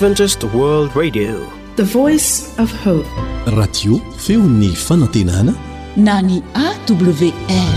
Adventist World Radio, the voice of hope. Radio feony fanantenana na ny AWR.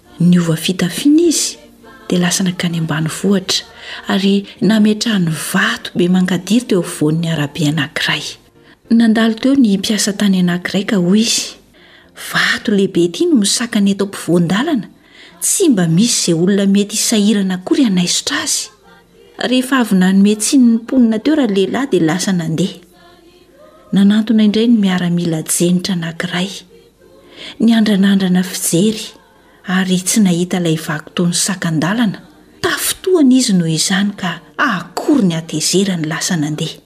Niova fitafiana izy dia lasa nankany ambanivohitra, ary nametrahany vato be mangadiry teo afovoan'ny arabe anankiray. Nandalo teo ny mpiasa tany anankiray ka hoy izy, Vato lehibe ity no misakana eto ampovoan-dalana, tsy mba misy izay olona mety hisahirana akory hanaisotra azy. Rehefa avy nanome tsiny ny mponina teo ralehilahy dia lasa nandeha. Nanantona indray ny miaramila jenitra anankiray. Niandranandrana fijery ary tsy nahita ilay vaky toy ny sakan-dalana. Tafintohina izy noho izany ka akory ny hatezerany lasa nandeha.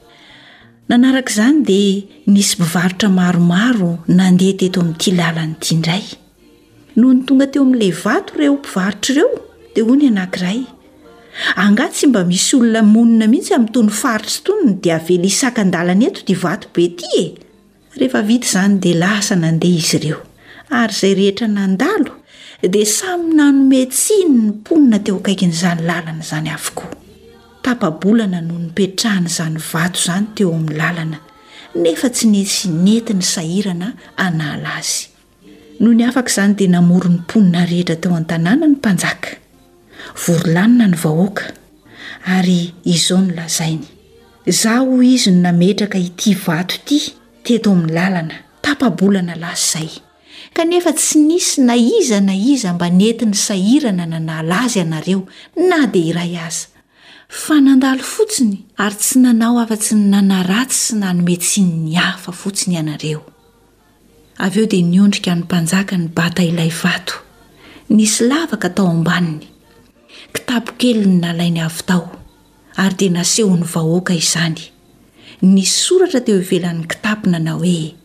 Nanaraka izany dia nisy mpivarotra maromaro nandeha teto amin'ity lalana ity indray. Nony tonga teo amin'ilay vato ireo mpivarotra ireo dia hoy ny anankiray, Angaha tsy mba misy olona monina mihitsy amin'itony faritra itony no dia avela hisakan-dalana eto ity vato be ity e! Rehefa vita izany dia lasa nandeha izy ireo, ary izay rehetra nandalo dia samy nanome tsiny ny mponina teo akaikin'izany lalana izany avokoa. Tapa-bolana no nipetrahan'izany vato izany teo amin'ny lalana, nefa tsy nisy nety nisahirana hanahala azy. Nony afaka izany dia namory ny mponina rehetra teo an-tanàna ny mpanjaka. Vory lanona ny vahoaka. Ary izao no lazainy, Izaho hoy izy no nametraka ity vato ity teto amin'ny lalana, tapa-bolana lasa izay. Kanefa tsy nisy na iza na iza mba nety nisahirana nanala azy ianareo, na dia iray aza. Fa nandalo fotsiny ary tsy nanao afa-tsy ny nanaratsy sy nanome tsiny ny hafa fotsiny ianareo. Avy eo dia niondrika ny mpanjaka nibata ilay vato nisy lavaka tao ambaniny, kitapo kely no nalainy avy tao, ary dia nasehon'ny vahoaka izany. Nisy soratra teo ivelan'ny kitapo nanao hoe,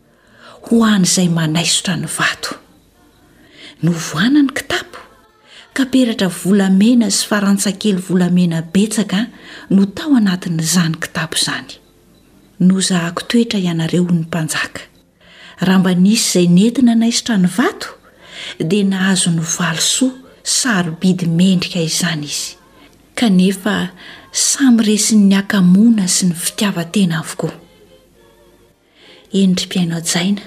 Ho an'izay manaisotra ny vato. Novohana ny kitapo, ka peratra volamena sy farantsakely volamena betsaka no tao anatin'izany kitapo izany. Nozahako toetra ianareo ho ny mpanjaka. Raha mba nisy izay nentina naisotra ny vato, dia nahazo ny valisoa sarobidy mendrika izany izy. Kanefa samy resin'ny hakamoana sy ny fitiavan-tena avokoa. Eny ry mpihaino hajaina,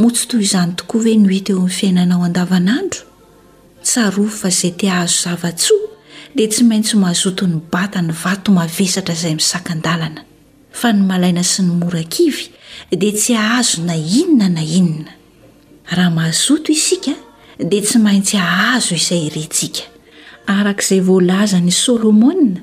Moa tsy toy izany tokoa ve no hita eo amin'ny fiainanao andavanandro? Tsarovy fa izay te hahazo zava-tsoa dia tsy maintsy mazoto nibata ny vato mavesatra izay misakan-dalana. Fa ny malaina sy ny mora kivy dia tsy hahazo na inona na inona. Raha mazoto isika dia tsy maintsy hahazo izay irintsika. Araka izay voalazan'i Solomona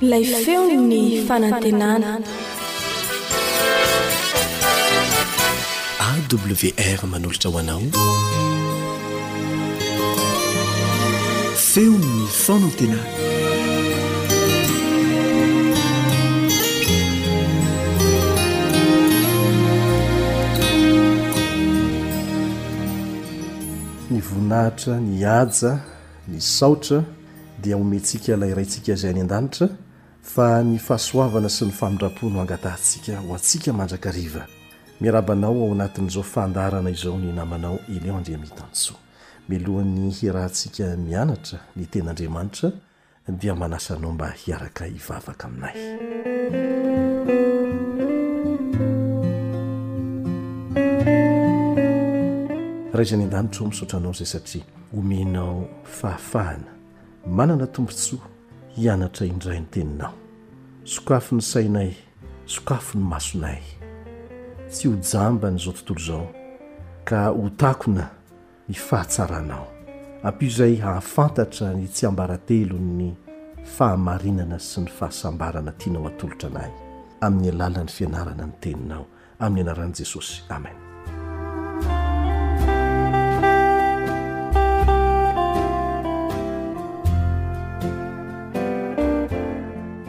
Ilay feon'ny fanantenana. AWR manolotra ho anao feon'ny fanantenana. Ny voninahitra, ny haja, ny saotra. dia homentsika ilay Raintsika izay any an-danitra, fa ny fahasoavana sy ny famindram-po no angatahantsika ho antsika mandrakariva. Miarahaba anao ao anatin'izao fandaharana izao ny namanao Elion Andriamitansoa. Mialohan'ny hiarahantsika mianatra ny Tenin'Andriamanitra dia manasa anao mba hiaraka hivavaka aminay. Ray izay any an-danitra ô, misaotra anao izay satria. Omenao fahafahana, manana tombontsoa hianatra indray ny Teninao. Sokafy ny sainay, sokafy ny masonay. Tsy ho jamba an'izao tontolo izao, ka ho takona ny fahatsaranao. Ampio izay hahafantatra ny tsiambaratelon'ny fahamarinana sy ny fahasambarana tianao atolotra anay, amin'ny alalan'ny fianarana ny Teninao. amin'ny anaran'i Jesosy. Amen.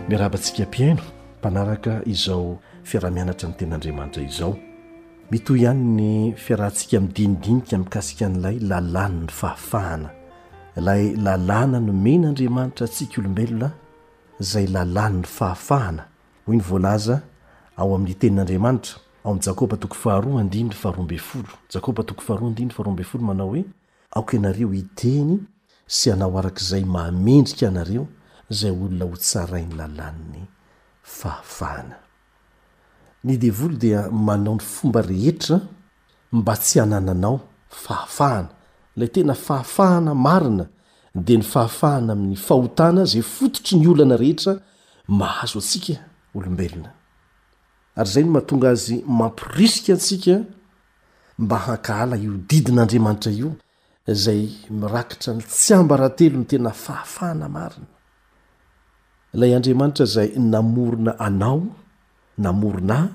Miarahaba antsika mpihaino mpanaraka izao fiaraha-mianatra ny ten'Andriamanitra izao. Mitohy ihany ny fiarahantsika midinidinika mikasika an'ilay lalàn'ny fahafahana. Ilay lalàna nomen'Andriamanitra antsika olombelona izay lalàn'ny fahafahana hoy ny voalaza ao amin'ny Tenin'Andriamanitra, ao amin'ny Jakoba toko faharoa andininy faharoa ambin'ny folo, Jakoba toko faharoa andininy faharoa ambin'ny folo, manao hoe, Aoka ianareo hiteny sy hanao araka izay mahamendrika anareo izay olona hotsarain'ny lalàn'ny fahafahana. Ny Devoly dia manao ny fomba rehetra Mba tsy hanananao fahafahana. Ilay tena fahafahana marina dia ny fahafahana amin'ny fahotana izay fototry ny olana rehetra mahazo antsika olombelona. Ary izay no mahatonga azy mamporisika antsika mba hankahala io didin'Andriamanitra io izay mirakitra ny tsiambaratelo ny tena fahafahana marina. Ilay Andriamanitra izay namorona anao, namorona ahy,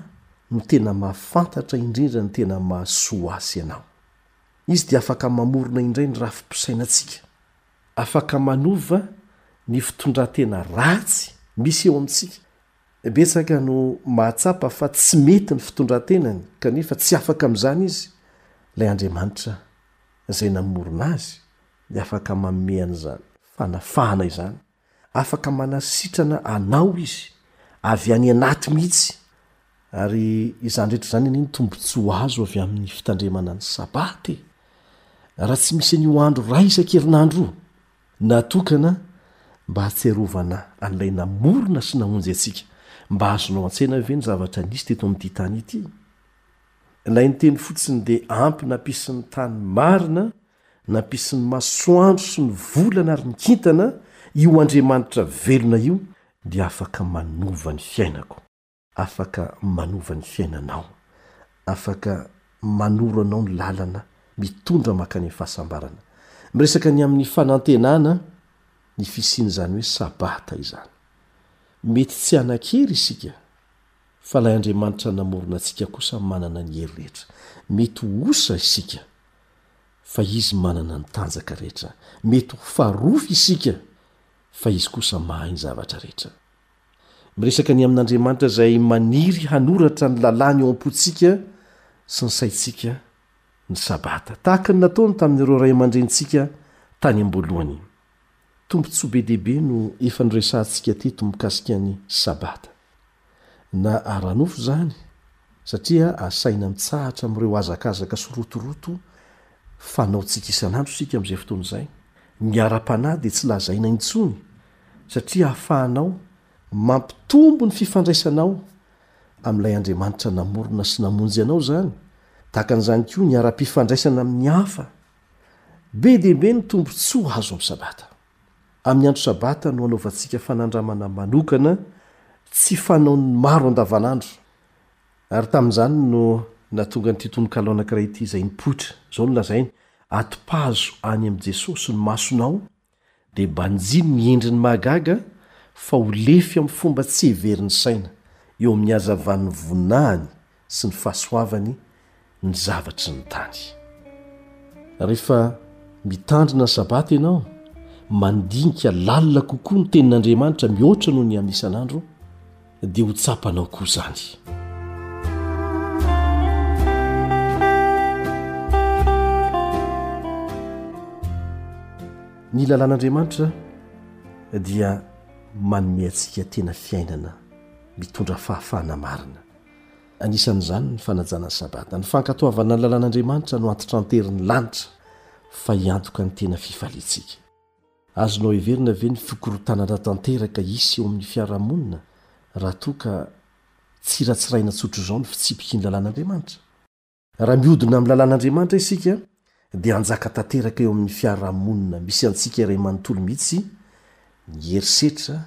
no tena mahafantatra indrindra ny tena mahasoa Azy anao. Izy dia afaka mamorona indray ny rafi-pisainantsika. Afaka manova ny fitondran-tena ratsy misy eo amintsika Betsaka no mahatsapa fa tsy mety ny fitondran-tenany kanefa tsy afaka amin'izany izy, ilay Andriamanitra izay namorona azy dia afaka manome an'izany fanafahana izany, afaka manasitrana anao izy avy any anaty mihitsy ary izany rehetra izany anie ny tombontsoa azo avy amin'ny fitandremana ny Sabata e! Raha tsy misy an'io andro iray isan-kerinandro io, Natokana mba hahatsiarovana an'ilay namorona sy namonjy antsika. Mba azonao an-tsaina ve ny zavatra nisy teto amin'ity tany ity? Ilay niteny fotsiny dia ampy nampisy ny tany marina, nampisy ny masoandro sy ny volana ary ny kintana, io Andriamanitra velona io dia afaka manova ny fiainako. Afaka manova ny fiainanao. Afaka manoro anao ny lalana mitondra mankany amin'ny fahasambarana. Miresaka ny amin'ny fanantenana ny fisian'izany hoe Sabata izany. Mety tsy hanan-kery isika, fa ilay Andriamanitra namorona antsika kosa manana ny hery rehetra. Mety ho osa isika, fa Izy manana ny tanjaka rehetra. Mety ho farofy isika, fa Izy kosa mahay ny zavatra rehetra. Miresaka ny amin'Andriamanitra izay maniry hanoratra ny lalàny eo am-pontsika sy ny saintsika ny Sabata, tahaka ny nataony tamin'ireo ray aman-drenintsika tany am-boalohany. Tombontsoa be dia be no efa noresahantsika teto mikasika ny Sabata. Na ara-nofo izany, satria asaina mitsahatra amin'ireo hazakazaka sy rotoroto fanaontsika isan'andro isika amin'izay fotoana izay, ny ara-panahy dia tsy lazaina intsony satria ahafahanao mampitombo ny fifandraisanao amin'ilay Andriamanitra namorona sy namonjy anao izany, tahaka an'izany koa ny ara-pifandraisana amin'ny hafa. Be dia be ny tombontsoa azo amin'ny Sabata. Amin'ny andro Sabata no anaovantsika fanandramana manokana tsy fanaon'ny maro andavanandro, ary tamin'izany no nahatongan'ity tononkalo anankiray ity izay nipoitra, izao no lazainy, Atipazo any amin'i Jesosy ny masonao dia banjino ny endriny mahagaga fa ho lefy amin'ny fomba tsy heverin'ny saina, eo amin'ny hazavan'ny voninahiny sy ny fahasoavany ny zavatry ny tany. Rehefa mitandrina ny Sabata ianao, mandinika lalina kokoa ny Tenin'Andriamanitra mihoatra noho ny amin'ny isan'andro, dia ho tsapanao koa izany. Ny lalàn'Andriamanitra dia manome antsika tena fiainana mitondra fahafahana marina. Anisan'izany ny fanajana ny sabata. Ny fankatoavana ny lalàn'Andriamanitra no antitrantery ny lanitra fa hiantoka ny tena fifaliantsika. Azonao heverina ve ny fikorotanana tanteraka hisy eo amin'ny fiarahamonina raha toa ka tsy ratsirahina tsotra izao ny fitsipiky ny lalàn'Andriamanitra? Raha mihodina amin'ny lalàn'Andriamanitra isika, dia hanjaka tanteraka eo amin'ny fiarahamonina misy antsika iray manontolo mihitsy ny herisetra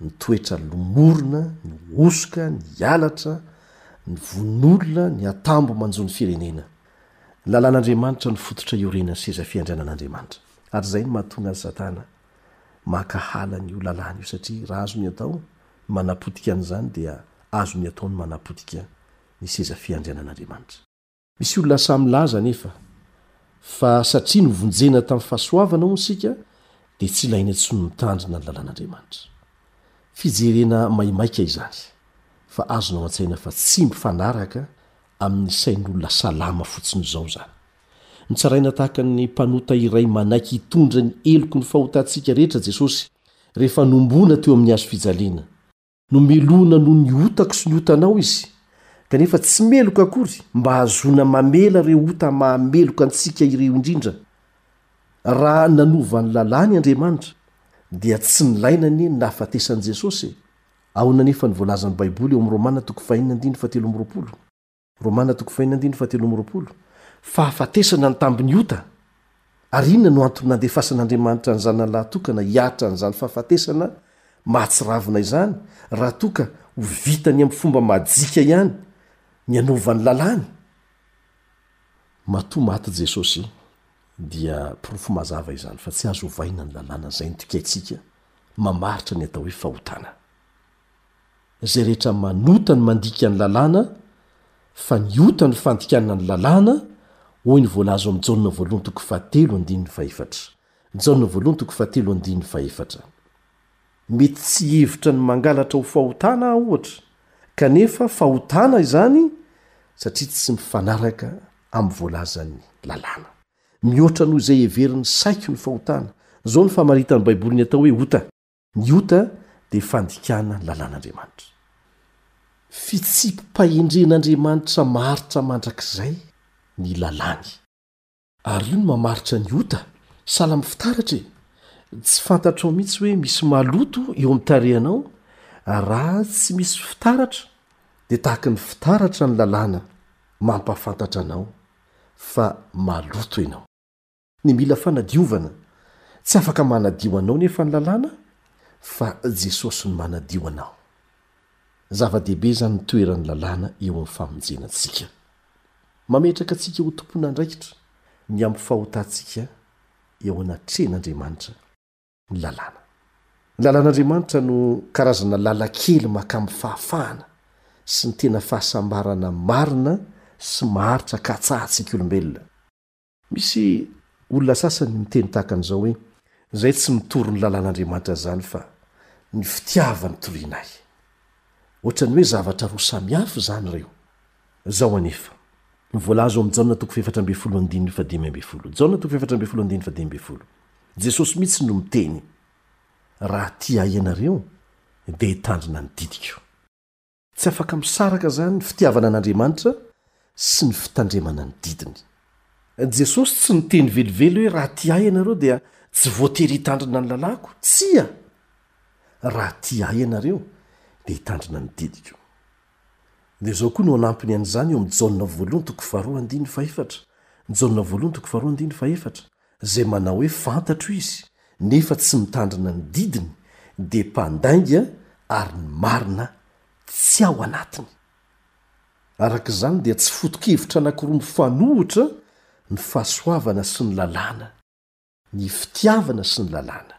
ny toetra lomorina, ny hosoka, ny halatra, ny vononolona, ny atambo manjo ny firenena. Ny lalàn'Andriamanitra no fototra iorenan'ny seza fiandrianan'Andriamanitra. Ary izay no mahatonga an'i Satana mankahala an'io lalàna io, satria raha azony atao ny manapotika an'izany dia azony atao ny manapotika ny seza fiandrianan'Andriamanitra. Misy olona sahy milaza anefa fa satria novonjena tamin'ny fahasoavana hono isika dia tsy ilaina intsony ny mitandrina ny lalàn'Andriamanitra. Fijerena maimaika izany fa azonao an-tsaina fa tsy mifanaraka amin'ny sain'olona salama fotsiny izao izany. Mitsaraina tahaka ny mpanota iray manaiky hitondra ny heloky ny fahotantsika rehetra Jesosy rehefa nombona teo amin'ny hazo fijaliana. Nomelohina noho ny otako sy ny otanao izy, kanefa tsy meloka akory mba hahazoana mamela ireo ota mahameloka antsika ireo indrindra. Raha nanova ny lalàny Andriamanitra, dia tsy nilaina anie ny nahafatesan'i Jesosy e! Ahoana anefa ny voalazan'ny Baiboly ao amin'ny Romana toko fahenina andininy fahatelo amby roapolo? Romana toko fahiny andininy fahatelo amby roapolo, Fahafatesana ny tambin'ny ota. Ary inona no antony nandefasan'Andriamanitra ny Zanany lahatokana hiaritra an'izany fahafatesana mahatsiravina izany raha toa ka ho vitany amin'ny fomba majika ihany ny hanova ny lalàny? Matoa maty Jesosy dia porofo mazava izany fa tsy azo ovaina ny lalàna izay nitikaintsika mamaritra ny atao hoe fahotana. izay rehetra manota ny mandika ny lalàna fa ny ota ny fandikana ny lalàna hoy ny voalaza ao amin'ny Jaona voalohany toko fahatelo andininy fahefatra. Jaona voalohany toko fahatelo andininy fahefatra. Mety tsy hihevitra ny mangalatra ho fahotana aho ohatra, kanefa fahotana izany satria tsy mifanaraka amin'ny voalazan'ny lalàna. Mihoatra noho izay heverin'ny saiko ny fahotana. Izao ny famaritan'ny Baiboly ny atao hoe ota. Ny ota dia fandikana ny lalàn'Andriamanitra. Fitsipi-pahendren'Andriamanitra maharitra mandrakizay ny lalàny. Ary io no mamaritra ny ota, salamo fitaratra e! Tsy fantatrao mihitsy hoe misy maloto eo amin'ny tarehinao, raha tsy misy fitaratra dia tahaka ny fitaratra ny lalàna mampahafantatra anao fa maloto ianao. Ny mila fanadiovana, tsy afaka manadio anao nefa ny lalàna fa Jesosy no manadio anao. Zava-dehibe izany ny toeran'ny lalàna eo amin'ny famonjena antsika. Mametraka antsika ho tompon'andraikitra ny amin'ny fahotantsika eo anatrehan'Andriamanitra ny lalàna. Ny lalàn'Andriamanitra no karazana lalan-kely makamy fahafahana sy ny tena fahasambarana marina sy maharitra katsahantsika olombelona. Misy olona sasany miteny tahaka an'izao hoe, Izay tsy mitory ny lalàn'Andriamanitra izany fa ny fitiavany toriana ahy. Hoatran'ny hoe zavatra roa samy hafa izany ireo. Izao anefa no voalaza ao amin'ny Jaona toko fahefatra ambin'ny folo andininy fahadimy ambin'ny folo. Jaona toko fahefatra ambin'ny folo andininy fahadimy ambin'ny folo. Jesosy mihitsy no miteny, Raha tia ahy ianareo, dia hitandrina ny didiko. Tsy afaka misaraka izany ny fitiavana an'Andriamanitra sy ny fitandremana ny didiny. Jesosy tsy niteny velively hoe raha tia Ahy ianareo dia tsy voatery hitandrina ny lalàko. Tsia! Raha tia Ahy ianareo dia hitandrina ny didiko. Dia izao koa no anampiny an'izany eo amin'ny Jaona voalohany toko faharoa andininy fahefatra, Jaona voalohany toko faharoa andininy fahefatra, Zay manao hoe fantatro izy nefa tsy mitandrina ny didiny dia mpandainga ary ny marina tsy ao anatiny. Arak'izany dia tsy foto-kevitra anakiroa mifanohitra ny fahasoavana sy ny lalàna, ny fitiavana sy ny lalàna.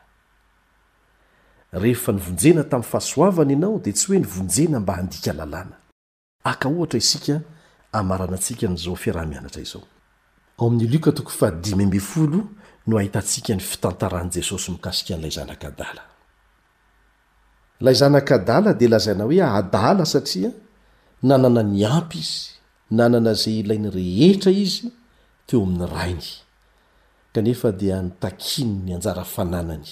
Rehefa nivonjena tamin'ny fahasoavana ianao dia tsy hoe nivonjena mba handika lalàna. Aka ohatra isika hamaranantsika an'izao fiaraha-mianatra izao. Ao amin'ny Lioka toko fahadimy ambin'ny folo no ahitantsika ny fitantaran'i Jesosy mikasika an'ilay zanak'adala. Ilay zanak'adala dia lazaina hoe adala satria nanana ny ampy izy, nanana izay ilainy rehetra izy teo amin'ny rainy. Kanefa dia notakiny ny anjara fananany.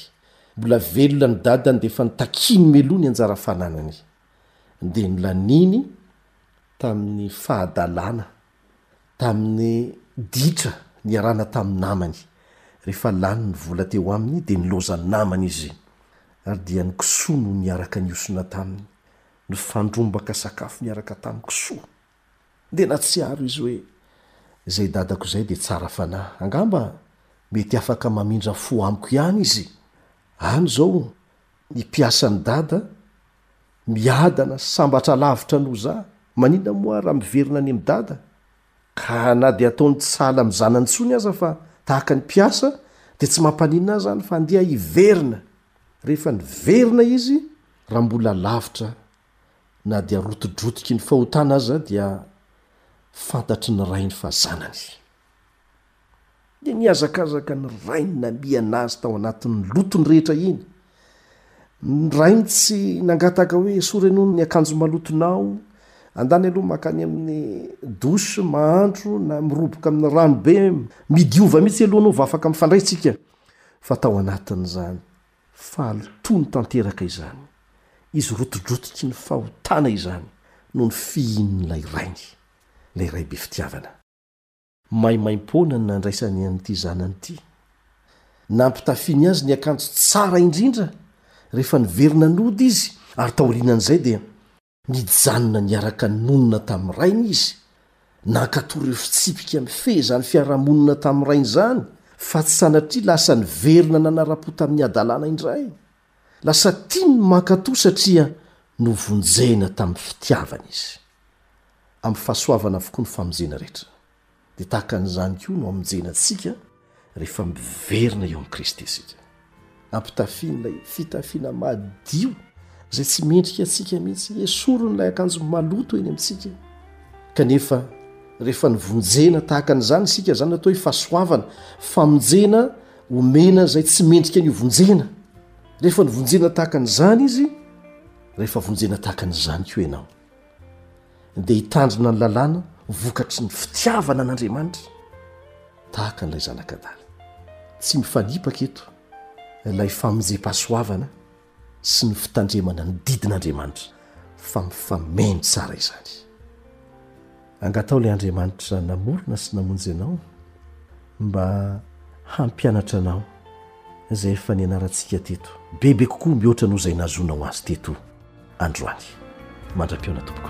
Mbola velona ny dadany dia efa notakiny meloha ny anjara fananany. dia nolaniany tamin'ny fahadalana, tamin'ny ditra niarahana tamin'ny namany. Rehefa lany ny vola teo aminy, dia nilaoza ny namany izy, ary dia ny kisoa no niaraka nihosona taminy. Nifandrombaka sakafo niaraka tamin'ny kisoa. Dia nahatsiaro izy hoe, Izay dadako izay dia tsara fanahy. Angamba mety afaka mamindra fo amiko ihany izy. Any izao ny mpiasan'i Dada miadana sambatra lavitra noho za. Maninona moa raha miverina any amin'i Dada? Ka na dia ataony tsy sahala amin'ny zanany intsony aza fa tahaka ny mpiasa dia tsy mampaninona ahy izany fa andeha hiverina. Rehefa niverina izy, raha mbola lavitra na dia rotidrotiky ny fahotana aza dia fantatry ny rainy fa zanany. Dia nihazakazaka ny rainy namihana azy tao anatin'ny lotony rehetra iny. Ny rainy tsy nangataka hoe esory aloha ny akanjo malotonao, andany aloha mankany amin'ny douche mahandro na miroboka amin'ny ranobe midiova mihitsy aloha anao vao afaka mifandray tsika fa tao anatin'izany Faly tony tanteraka izany izy rotidrotiky ny fahotana izany noho ny fihinin'ilay rainy, ilay ray be fitiavana. Maimaimpoana ny nandraisany an'ity zanany ity. Nampitafiany azy ny akanjo tsara indrindra rehefa niverina nody izy ary taorian'izay dia. Nijanona niaraka nonina tamin'ny rainy izy, nankatò ireo fitsipika mifehy izany fiarahamonina tamin'ny rainy izany, fa tsy sanatria lasa niverina nanara-po tamin'ny hadalana indray. Lasa tiany ny mankatò satria novonjena tamin'ny fitiavana izy. Amin'ny fahasoavana avokoa ny famonjena rehetra. Dia tahaka an'izany koa no amonjena antsika rehefa miverina eo amin'i Kristy isika. Ampitafian'ilay fitafiana madio izay tsy mendrika antsika mihitsy, esorin'ilay akanjo maloto eny amintsika, kanefa rehefa nivonjena tahaka an'izany isika, izany no atao hoe fahasoavana, famonjena omena izay tsy mendrika an'io vonjena, rehefa nivonjena tahaka an'izany izy, rehefa vonjena tahaka an'izany koa ianao. dia hitandrina ny lalàna vokatry ny fitiavana an'Andriamanitra tahaka an'ilay zanak'Adama. Tsy mifanipaka eto ilay famonjem-pahasoavana sy ny fitandremana ny didin'Andriamanitra fa mifameno tsara izany. Angataho ilay Andriamanitra namorona sy namonjy anao mba hampianatra anao izay efa nianarantsika teto, bebe kokoa mihoatra noho izay nahazoanao azy teto androany. Mandra-pihaona tompoko.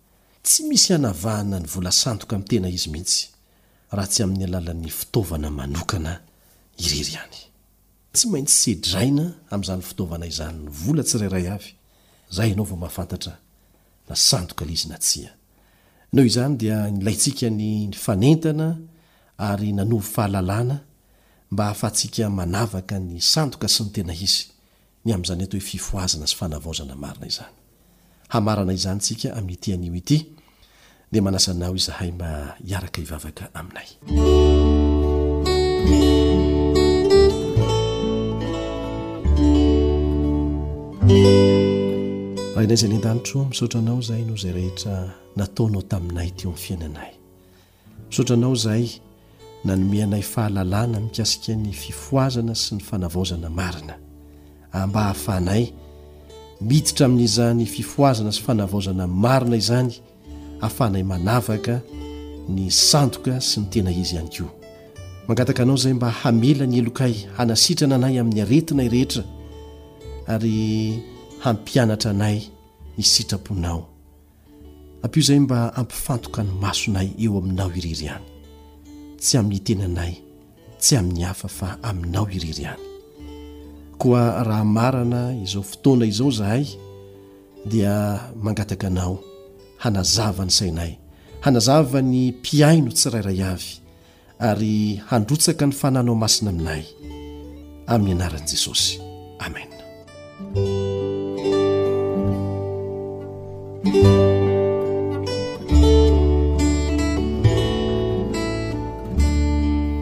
Tsy misy anavahana ny vola sandoka amin'ny tena izy mihitsy raha tsy amin'ny alalan'ny fitaovana manokana irery ihany. Tsy maintsy sedraina amin'izany fitaovana izany ny vola tsirairay avy, izay ianao vao mahafantatra na sandoka ilay izy na tsia. Noho izany dia nilaintsika ny nifanentana ary nanovo fahalalana mba hahafahantsika manavaka ny sandoka sy ny tena izy, ny amin'izany atao hoe fifohazana sy fanavaozana marina izany. Hamarana izany isika amin'ity anio ity dia manasa anao izahay mba hiaraka hivavaka aminay. Rainay izay ny an-danitro, misaotra anao izay no izay rehetra nataonao taminay teo amin'ny fiainanay. Misaotra anao izahay nanome anay fahalalana mikasika ny fifohazana sy ny fanavaozana marina. Mba hahafahanay miditra amin'izany fifohazana sy fanavaozana marina izany, hahafahanay manavaka ny sandoka sy ny tena izy ihany koa. Mangataka anao izahay mba hamela ny helokay hanasitrana anay amin'ny aretinay rehetra ary hampianatra anay ny sitraponao. Ampio izay mba hampifantoka ny masonay eo aminao irery ihany. Tsy amin'ny tenanay, tsy amin'ny hafa fa aminao irery ihany. Koa raha marana izao fotoana izao izahay dia mangataka anao hanazava ny sainay, hanazava ny mpihaino tsirairay avy, ary handrotsaka ny fananao masina aminay amin'ny anaran'i jesosy amen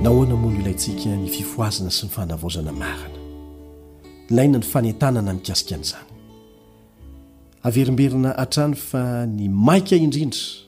nahoana mono ilayntsika ny fifoazana sy ny fanavaozana marana ilaina ny fanentanana mikasika an'izany averimberina hatrany fa ny maika indrindra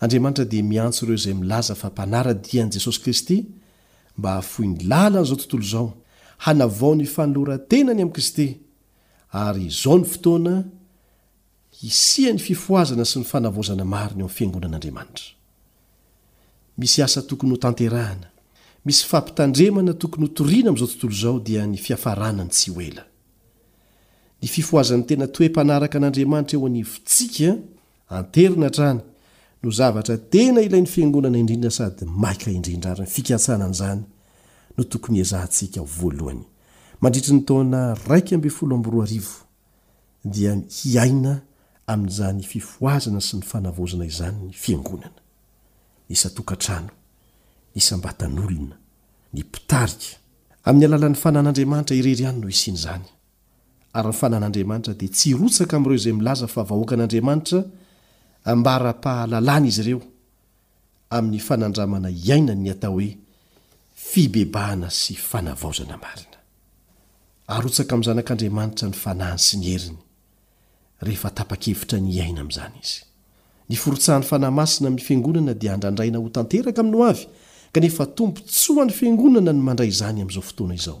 Andriamanitra dia miantso ireo izay milaza fa mpanara-dia an'i Jesosy Kristy mba hahafoy ny lalan'izao tontolo izao, hanavao ny fanoloran-tenany amin'i Kristy, ary izao no fotoana hisian'ny fifohazana sy ny fanavaozana marina eo amin'ny fiangonan'Andriamanitra. Misy asa tokony hotanterahina, misy fampitandremana tokony hotorina amin'izao tontolo izao dia ny fiafarana ny tsy ho ela. Ny fifohazan'ny tena toe-mpanaraka an'Andriamanitra eo anivontsika Anterina hatrany, no zavatra tena ilain'ny Fiangonana indrindra sady maika indrindra ary ny fikatsana an'izany no tokony hiezahantsika voalohany mandritry ny taona iraika ambin'ny folo amby roa arivo dia hiaina amin'izany fifohazana sy ny fanavaozana izany ny Fiangonana, isan-tokantrano, isam-batan'olona, ny mpitarika, amin'ny alalan'ny fanan'Andriamanitra irery ihany no hisian'izany. ary ny fanan'Andriamanitra dia tsy hirotsaka amin'ireo izay milaza fa vahoakan'Andriamanitra ambara-pahalalan'izy ireo amin'ny fanandramana hiaina ny atao hoe fibebahana sy fanavaozana marina. Arotsaka amin'ny zanak'Andriamanitra ny fanahiny sy ny heriny rehefa tapa-kevitra ny hiaina amin'izany izy. Ny firotsahan'ny Fanahy Masina amin'ny Fiangonana dia andrandraina ho tanteraka amin'ny hoavy, kanefa tombontsoan'ny Fiangonana ny mandray izany amin'izao fotoana izao.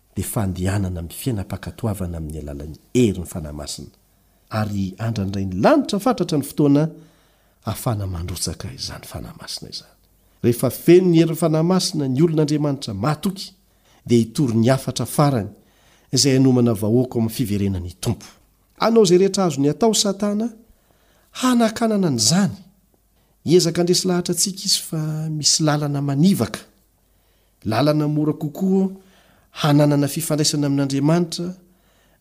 dia fandehanana amin'ny fiainam-pankatoavana amin'ny alalan'ny herin'ny Fanahy Masina, ary andrandrain'ny lanitra fatratra ny fotoana ahafahana mandrotsaka izany Fanahy Masina izany. Rehefa feno ny herin'ny Fanahy Masina ny olon'Andriamanitra mahatoky, dia hitory ny hafatra farany izay hanomana vahoaka ao amin'ny fiverenan'ny Tompo. Hanao izay rehetra azony atao Satana hanakanana an'izany. Hiezaka handresy lahatra antsika izy fa misy lalana manivaka Lalana mora kokoa hananana fifandraisana amin'Andriamanitra,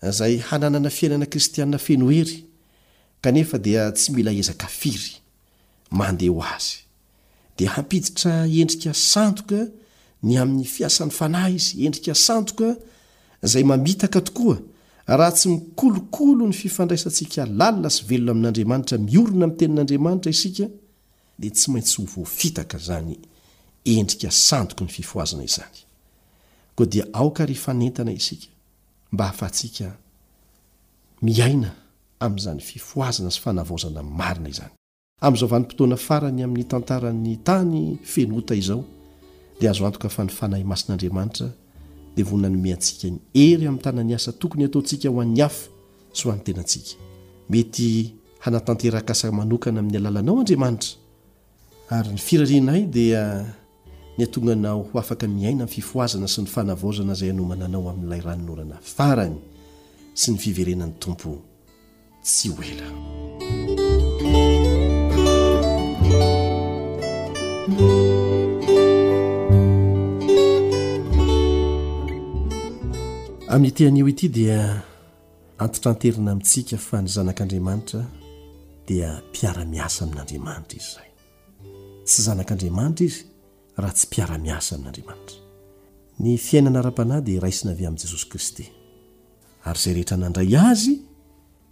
izay hananana fiainana kristiana feno hery, kanefa dia tsy mila ezaka firy. Mandeha ho azy. Dia hampiditra endrika sandoka ny amin'ny fiasan'ny Fanahy izy, endrika sandoka izay mamitaka tokoa, raha tsy mikolokolo ny fifandraisantsika lalina sy velona amin'Andriamanitra miorina amin'ny Tenin'Andriamanitra isika, dia tsy maintsy ho voafitaka izany endrika sandoky ny fifohazana izany. Koa dia aoka ry fanentana isika mba hahafahantsika miaina amin'izany fifohazana sy fanavaozana marina izany. Amin'izao vanim-potoana farany amin'ny tantaran'ny tany feno ota izao dia azo antoka fa ny Fanahy Masin'Andriamanitra dia vonona hanome antsika ny hery hamitana ny asa tokony hataontsika ho an'ny hafa sy ho an'ny tenantsika. Mety Hanatanteraka asa manokana amin'ny alalanao Andriamanitra, ary ny firarianay dia ny hahatonga anao ho afaka miaina ny fifohazana sy ny fanavaozana izay hanomana anao amin'ilay ranonorana farany sy ny fiverenan'ny Tompo tsy ho ela. Amin'ity anio ity dia Antitranterina amintsika fa ny zanak'Andriamanitra dia mpiara-miasa amin'Andriamanitra izy izay. Tsy zanak'Andriamanitra izy raha tsy mpiara-miasa amin'Andriamanitra. Ny fiainana ara-panahy dia raisina avy amin'i Jesosy Kristy. Ary izay rehetra nandray Azy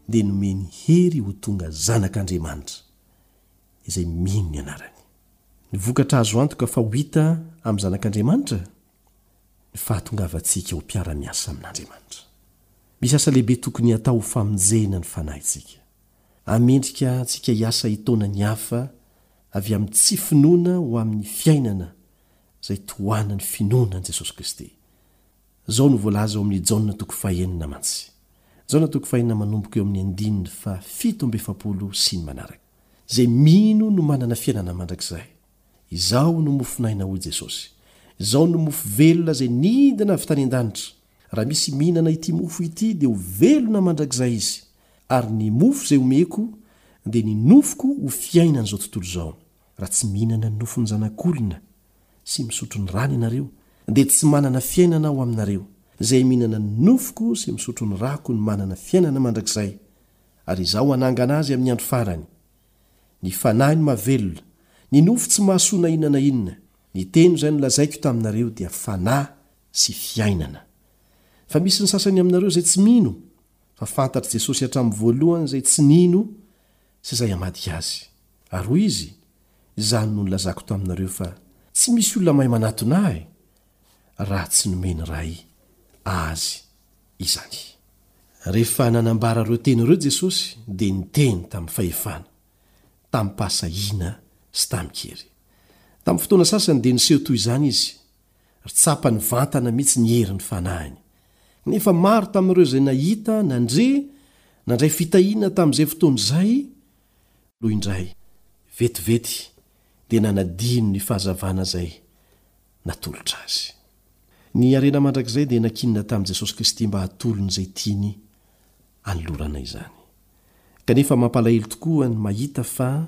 dia nomeny hery ho tonga zanak'Andriamanitra, izay mino ny Anarany. Ny vokatra azo antoka fa ho hita amin'ny zanak'Andriamanitra ny fahatongavantsika ho mpiara-miasa amin'Andriamanitra. Misy asa lehibe tokony hatao ho famonjena ny fanahintsika. Hamendrika antsika hiasa hitaona ny hafa avy amin'ny tsy finoana ho amin'ny fiainana izay tohanan'ny finoana an'i Jesosy Kristy. Izao no voalaza ao amin'ny Jaona toko fahenina mantsy. Jaona toko fahenina manomboka eo amin'ny andininy fahafito amby efapolo sy ny manaraka. Izay mino no manana fiainana mandrakizay. Izao no mofon'aina hoy Jesosy. Izao no mofo velona izay nidina avy tany an-danitra. Raha misy mihinana ity mofo ity dia ho velona mandrakizay izy. Ary ny mofo izay omeko dia ny nofoko ho fiainan'izao tontolo izao. Raha tsy mihinana ny nofon'ny Zanak'olona sy misotro ny rany ianareo dia tsy manana fiainana ao aminareo. Izay mihinana ny nofoko sy misotro ny rako no manana fiainana mandrakizay, ary Izaho hanangana azy amin'ny andro farany. Ny Fanahy no mahavelona, ny nofo tsy mahasoa na inona na inona. Ny Teny izay nolazaiko taminareo dia Fanahy sy Fiainana. Fa misy ny sasany aminareo izay tsy mino fa fantatr'i Jesosy hatramin'ny voalohany izay tsy nino sy izay hamadika Azy. Ary hoy Izy, Izany no nilazako taminareo fa tsy misy olona mahay manatona Ahy, raha tsy nomeny iray Azy izany. Rehefa nanambara ireo teny ireo Jesosy dia niteny tamin'ny fahefana, tamim-pahasahiana sy tamin-kery. Tamin'ny fotoana sasany dia niseho toy izany Izy, ry tsapa nivantana mihitsy ny herin'ny Fanahiny. Kanefa maro tamin'ireo izay nahita, nandre, nandray fitahiana tamin'izay fotoana izay no indray, vetivety dia nanadino ny fahazavana izay natolotra azy. Ny harena mandrakizay dia nankinina tamin'i Jesosy Kristy mba hatolony izay tiany hanolorana izany. Kanefa mampalahelo tokoa ny mahita fa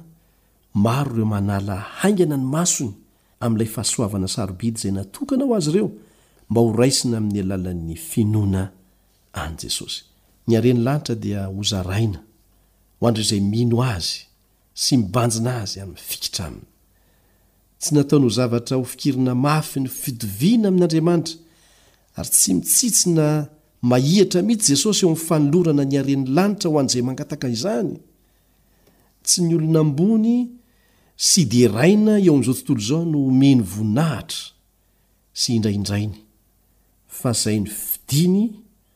maro ireo manala haingana ny masony amin'ilay fahasoavana sarobidy izay natokana ho azy ireo mba ho raisina amin'ny alalan'ny finoana an'i Jesosy. Ny haren'ny lanitra dia hozaraina ho an'ireo izay mino Azy. sy mibanjina azy amin'ny fikitra aminy. Tsy nataony ho zavatra hofikirina mafy ny fitoviana amin'Andriamanitra, ary tsy mitsitsy na mahihatra mihitsy Jesosy eo amin'ny fanolorana ny haren'ny lanitra ho an'izay mangataka izany. Tsy ny olona ambony sy deraina eo amin'izao tontolo izao no omeny voninahitra sy indraindrainy, fa izay nifidiny,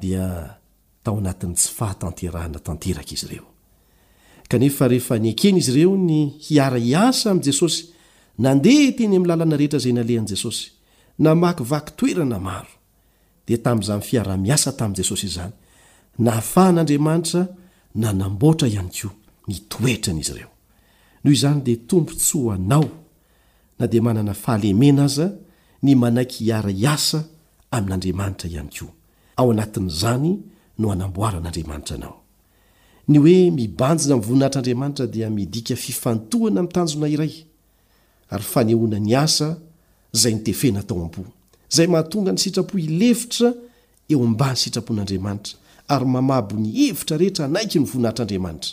dia tao anatin'ny tsy fahatanterahana tanteraka izy ireo. Kanefa rehefa nekeny izy ireo ny hiara-hiasa amin'i Jesosy, nandeha teny amin'ny lalana rehetra izay nalehan'i Jesosy, namakivaky toerana maro, dia tamin'izany fiaraha-miasa tamin'i Jesosy izany, nahafahan'Andriamanitra nanamboatra ihany koa ny toetrany izy ireo. Noho izany dia tombontsoa ho anao na dia manana fahalemena aza ny manaiky hiara-hiasa amin'Andriamanitra ihany koa. Ao anatin'izany no hanamboaran'Andriamanitra anao. Ny hoe mibanjina amin'ny voninahitr'Andriamanitra dia midika fifantohana amin'ny tanjona iray, ary fanehoana ny asa izay notefena tao am-po, izay mahatonga ny sitrapo hilefitra eo ambany sitrapon'Andriamanitra ary mamabo ny hevitra rehetra hanaiky ny voninahitr'Andriamanitra.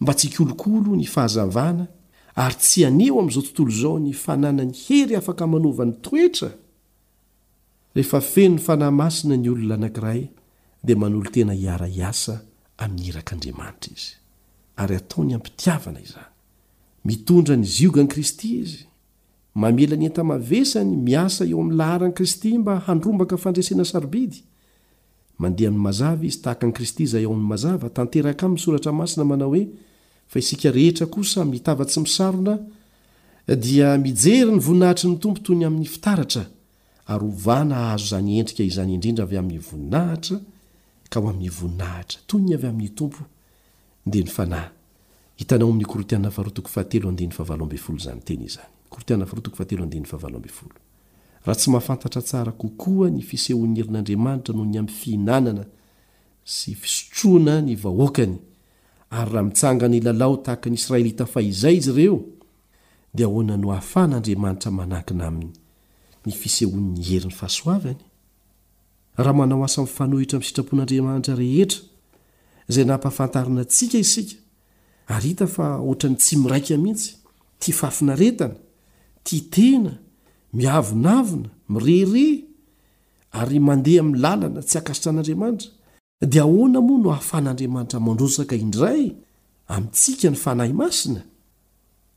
mba tsy hikolokolo ny fahazavana ary tsy haneho amin'izao tontolo izao ny fananany hery afaka manova ny toetra? Rehefa feno ny Fanahy Masina ny olona anankiray dia manolo-tena hiara-hiasa amin'ny irak'Andriamanitra izy ary ataony am-pitiavana izany. Mitondra ny ziogan'i Kristy izy, mamela ny enta-mavesany miasa eo amin'ny laharan'i Kristy mba handrombaka fandresena sarobidy, Mandeha amin'ny mazava izy, tahaka an'i Kristy izay ao amin'ny mazava. Tanteraka aminy ny Soratra Masina manao hoe, Fa isika rehetra kosa, mitava tsy misarona, dia mijery ny voninahitry ny Tompo toy ny amin'ny fitaratra, ary ovana hahazo izany endrika izany indrindra avy amin'ny voninahitra ka ho amin'ny voninahitra toy ny avy amin'ny Tompo, dia ny Fanahy. Hitanao ao amin'ny Korintiana Faharoa toko fahatelo andininy fahavalo ambin'ny folo izany teny izany. Korintiana Faharoa toko fahatelo andininy fahavalo ambin'ny folo. Raha tsy mahafantatra tsara kokoa ny fisehoan'ny herin'Andriamanitra noho ny amin'ny fihinanana sy fisotroana ny vahoakany, ary raha mitsangana hilalao tahaka ny Israelita fahizay izy ireo, dia ahoana no ahafahan'Andriamanitra manankina aminy ny fisehoan'ny herin'ny fahasoavany? Raha manao asa mifanohitra amin'ny sitrapon'Andriamanitra rehetra izay nampahafantarina antsika isika, Ary hita fa ohatran'ny tsy miraika mihitsy, tia fahafinaretana, tia tena, miavonavona, mirehareha, ary mandeha amin'ny lalana tsy ankasitran'Andriamanitra, dia ahoana moa no ahafahan'Andriamanitra mandrotsaka indray amintsika ny Fanahy Masina?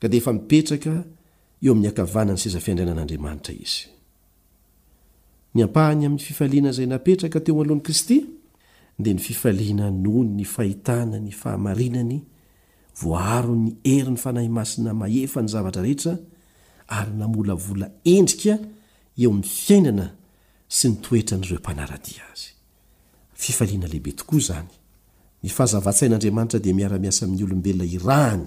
ka dia efa mipetraka eo amin'ny ankavanan'ny seza fiandrianan'Andriamanitra izy. Ny ampahany amin'ny fifaliana izay napetraka teo alohan'i Kristy dia ny fifaliana noho ny fahitana ny fahamarinany voaaron'ny herin'ny Fanahy Masina mahefa ny zavatra rehetra ary namolavola endrika eo amin'ny fiainana sy ny toetran'ireo mpanara-dia azy. Fifaliana lehibe tokoa izany! Ny fahazavan-tsain'Andriamanitra dia miara-miasa amin'ny olombelona irahany.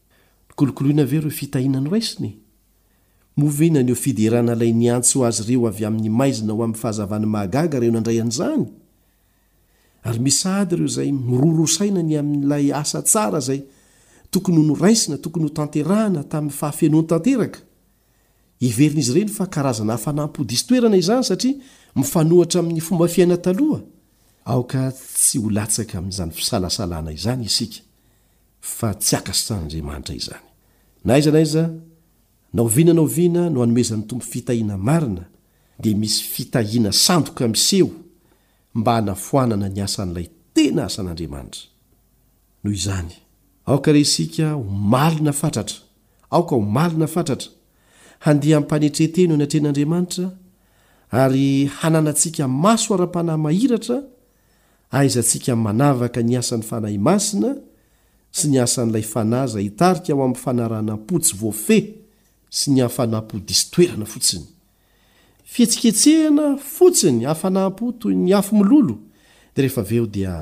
Kolokoloina avy eo ireo fitahiana noraisiny? Moa ve naneho fiderana ilay niantso ho azy ireo avy amin'ny maizina ho amin'ny fahazavan'ny mahagaga ireo nandray an'izany? Ary misy sahady ireo izay miroro saina ny amin'ilay asa tsara izay tokony ho noraisina, tokony ho tanterahina tamin'ny fahafenoany tanteraka. Heverin'izy ireny fa karazana hafanam-po diso toerana izany satria mifanohitra amin'ny fomba fiaina taloha. Aoka tsy ho latsaka amin'izany fisalasalana izany isika. fa tsy akasitrahan'Andriamanitra izany. Na aiza na aiza, na oviana na oviana no anomezan'ny Tompo fitahiana marina, dia misy fitahiana sandoka miseho mba hanafoanana ny asan'ilay tena asan'Andriamanitra. Noho izany, aoka re isika ho malina fatratra, aoka ho malina fatratra, handeha am-panetre-tena eo anatrehan'Andriamanitra, ary hananantsika maso ara-panahy mahiratra Ahaizantsika manavaka ny asan'ny Fanahy Masina sy ny asan'ilay Fanahy izay hitarika ho amin'ny fanaranam-po tsy voafehy sy ny hafanam-po diso toerana fotsiny. Fihetsiketsehana fotsiny, hafanam-po toy ny afo mololo, dia rehefa avy eo dia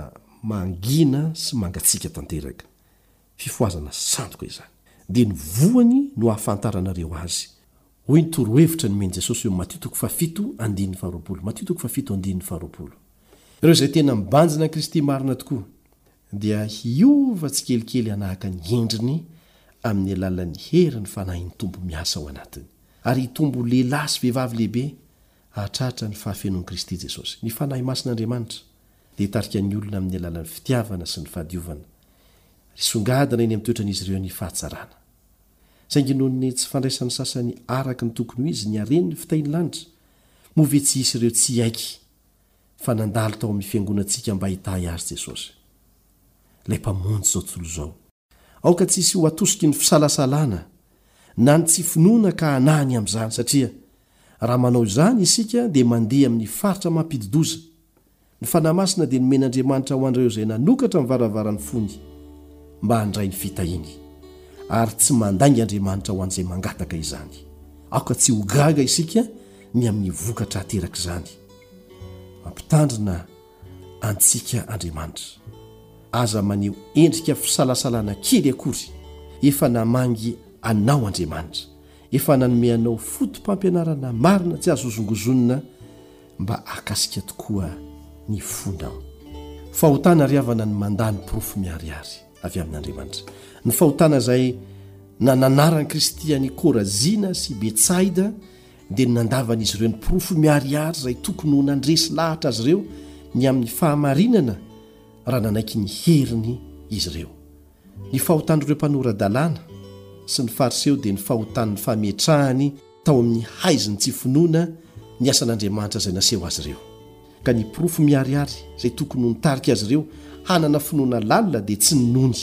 mangina sy mangatsiaka tanteraka. fifohazana sandoka izany, dia ny voany no hahafantaranareo azy. Hoy ny torohevitra nomen'i Jesosy eo amin'ny Matio toko fahafito andininy faharoapolo. Matio toko fahafito andininy faharoapolo. Ireo izay tena mibanjina an'i Kristy marina tokoa dia hiova tsikelikely hanahaka ny endriny amin'ny alalan'ny hery ny Fanahin'ny Tompo miasa ao anatiny, ary hitombo ho lehilahy sy vehivavy lehibe hahatratra ny fahafenoan'i Kristy Jesosy, ny Fanahy Masin'Andriamanitra. dia hitarika ny olona amin'ny alalan'ny fitiavana sy ny fahadiovana. Risongadina eny amin'ny toetran'izy ireo ny fahatsarana. Saingy noho ny tsy fandraisan'ny sasany araka ny tokony ho izy ny haren'ny fitain'ny lanitra, moa ve tsy hisy ireo tsy hiaiky fa nandalo tao amin'ny fiangonantsika mba hitahy azy Jesosy, ilay Mpamonjy izao tontolo izao? Aoka tsy hisy ho atosiky ny fisalasalana na ny tsy finoana ka hanahy ny amin'izany, satria raha manao izany isika dia mandeha amin'ny faritra mampidi-doza. Ny Fanahy Masina dia nomen'Andriamanitra ho an'ireo izay nanokatra ny varavaran'ny fony mba handray ny fitahiany, ary tsy mandainga Andriamanitra ho an'izay mangataka izany. Aoka tsy ho gaga isika ny amin'ny vokatra aterak'izany. Mampitandrina. antsika Andriamanitra. Aza maneho endrika fisalasalana kely akory. Efa namangy anao Andriamanitra. Efa nanome anao foto-pampianarana marina tsy azo hozongozonina mba hahakasika tokoa ny fonao. Fahotana ry havana ny mandà ny porofo miharihary avy amin' Andriamanitra. Ny fahotana izay nananaran'i Kristy an'i Korazina sy Betsaida dia ny nandavan'izy ireo ny porofo miharihary izay tokony ho nandresy lahatra azy ireo ny amin'ny fahamarinana raha nanaiky ny heriny izy ireo. Ny fahotan'ireo mpanora-dalàna sy ny Fariseo dia ny fahotan'ny fametrahany tao amin'ny haizin'ny tsy finoana ny asan'Andriamanitra izay naseho azy ireo. Ka ny porofo miharihary izay tokony ho nitarika azy ireo hanana finoana lalina dia tsy nony,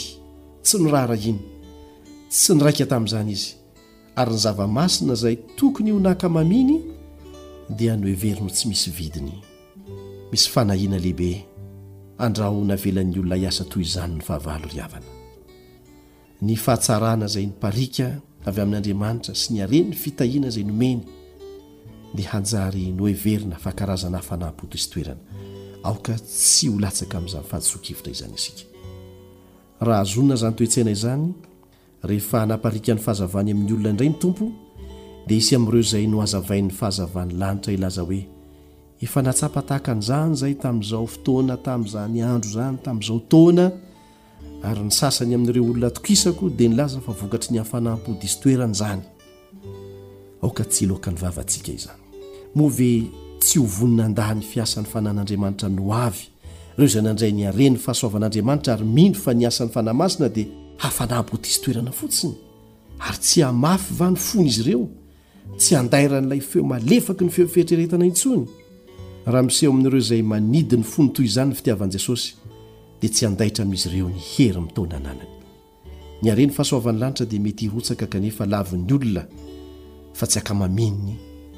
tsy noraharahiany. Tsy niraika tamin'izany izy. Ary ny zava-masina izay tokony ho nakamaminy dia noheveriny ho tsy misy vidiny. Misy fanahiana lehibe andrahona avelan'ny olona hiasa toy izany ny fahavalo ry havana. Ny fahatsarana izay nipariaka avy amin'Andriamanitra sy ny haren'ny fitahiana izay nomeny dia hanjary noheverina fa karazana hafanam-po diso toerana. Aoka tsy ho latsaka amin'izany fahadisoan-kevitra izany isika. Raha hahazoana izany toe-tsaina izany, Rehefa hanapariaka ny fahazavany amin'ny olona indray ny Tompo, dia hisy amin'ireo izay nohazavain'ny fahazavan'ny lanitra hilaza hoe, Efa nahatsapa tahaka an'izany izahay tamin'izao fotoana, tamin'izany andro izany, tamin'izao taona, ary ny sasany amin'ireo olona atokisako dia nilaza fa vokatry ny hafanam-po diso toerana izany. Aoka tsy hiloaka ny vavantsika izany. Moa ve tsy ho vonona handà ny fiasan'ny fanan'Andriamanitra ny ho avy, ireo izay nandray ny haren'ny fahasoavan'Andriamanitra ary mino fa ny asan'ny Fanahy Masina dia hafanam po diso toerana fotsiny? Ary tsy hamafy va ny fon'izy ireo? Tsy handairan'ilay feo malefaky ny feo fieritreretana intsony? Raha miseho amin'ireo izay manidy ny fony toy izany ny fitiavan'i Jesosy, dia tsy handaitra amin'izy ireo ny hery mitaona ananany. Ny haren'ny fahasoavan'ny lanitra dia mety hirotsaka kanefa lavin'ny olona fa tsy ankamamin'ny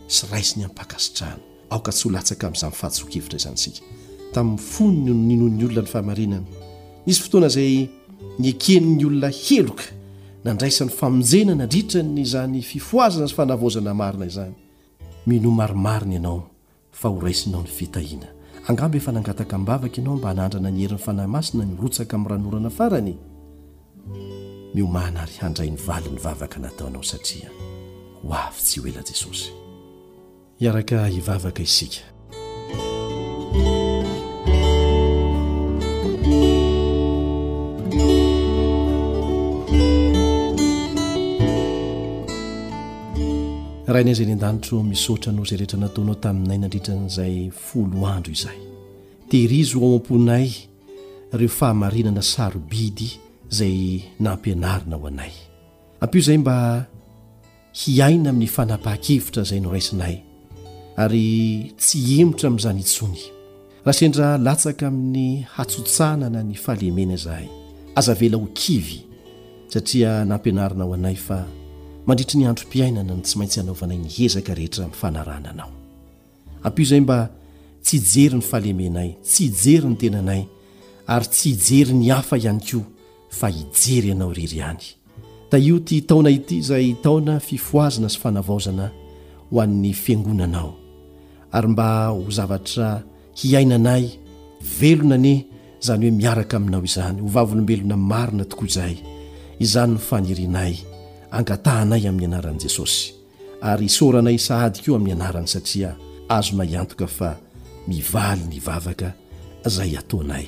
sy raisiny amim-pankasitrahana. Aoka tsy ho latsaka amin'izany fahadisoan-kevitra izany isika. Tamin'ny fony no ninoan'ny olona ny fahamarinana. Nisy fotoana izay nieken'ny olona heloka nandraisany famonjena nandritra ny izany fifohazana sy fanavaozana marina izany. Minoa marimarina ianao fa ho raisinao ny fitahiana. Angamba efa nangataka am-bavaka ianao mba hanandrana ny herin'ny Fanahy Masina ny rotsaka amin'ny ranon'orana farany? Miomàna ary handray ny valin'ny vavaka nataonao satria ho avy tsy ho ela Jesosy. Hiaraka hivavaka isika. rainay izay ny an-danitro ao misaotra anao izay rehetra nataonao taminay nandritra an'izay folo andro izay tehirizo ho ao am-ponay ireo fahamarinana sarobidy izay nampianarina ho anay ampio izay mba hiaina amin'ny fanapaha-kevitra izay noraisinay ary tsy hemotra amin'izany intsony Raha sendra latsaka amin'ny hatsotsanana ny fahalemena izahay, aza avela ho kivy, satria nampianarinao anay fa mandritry ny androm-piainana no tsy maintsy hanaovanay ny ezaka rehetra mifanarahana anao. Ampio izay mba tsy hijery ny fahalemenay, tsy hijery ny tenanay, ary tsy hijery ny hafa ihany koa, fa hijery anao irery ihany. Tahio ity taona ity izay taona fifohazana sy fanavaozana ho an'ny Fiangonanao. Ary mba ho zavatra hiainanay velona anie izany hoe miaraka aminao izany, ho vavolombelona marina tokoa izay. Izany no fanirianay. Angatahanay amin'ny anaran'i Jesosy. Ary isaoranay sahady koa amin'ny anarany satria azonay antoka fa mivaly ny vavaka izay ataonay.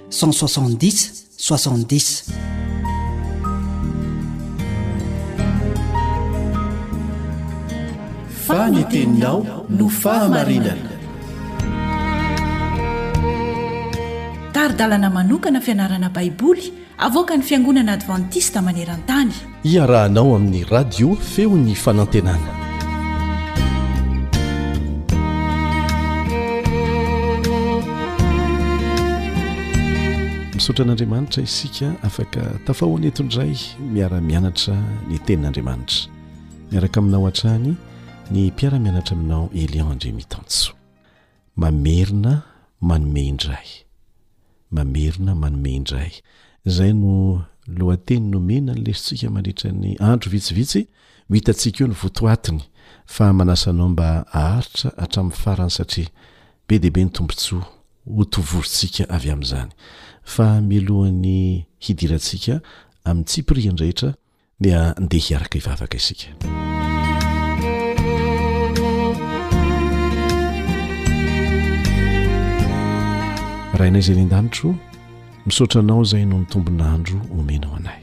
Cent soixante dix soixante dix. Fa ny teninao no fahamarinana. Tari-dalana manokana fianarana Baiboly avoakan'ny Fiangonana Advantista maneran-tany. Iarahanao amin'ny radio feon'ny fanantenana. Misaotra an'Andriamanitra isika afaka tafahoana eto indray miara-mianatra ny tenin'Andriamanitra. Miaraka aminao hatrany ny mpiara-mianatra aminao Elion Andriamitanjo. Mamerina manome indray. Mamerina manome indray. Izay no lohateny nomena ny lesotsika mandritra ny andro vitsivitsy ho hitantsika eo ny votoatiny fa manasa anao mba haharitra hatramin'ny farany satria be dia be ny tombontsoa ho tovorintsika avy amin'izany. Fa mialohan'ny hidirantsika amin'ny tsipiriany rehetra dia ndeha hiaraka hivavaka isika rainay izay ny an-danitro misaotra anao izay no nytombonandro omenao anay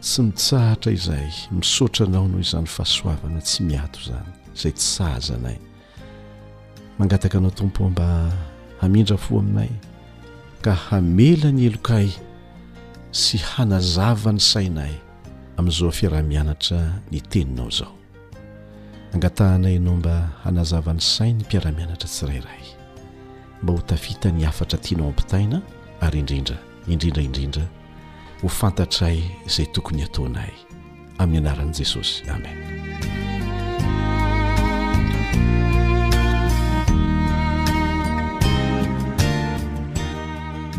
tsy mitsahatra izay misaotra anao noho izany fahasoavana tsy miato izany izay tsy sahazanay mangataka anao tompo mba hamindra fo aminay ka hamela ny helokay sy hanazava ny sainay amin'izao fiaraha-mianatra ny teninao izao angatahanay ianao mba hanazava ny sain'ny mpiara-mianatra tsirairay mba ho tafita ny hafatra tianao ampitaina ary indrindra indrindra indrindra ho fantatray izay tokony hataonay amin'ny anaran'i Jesosy amen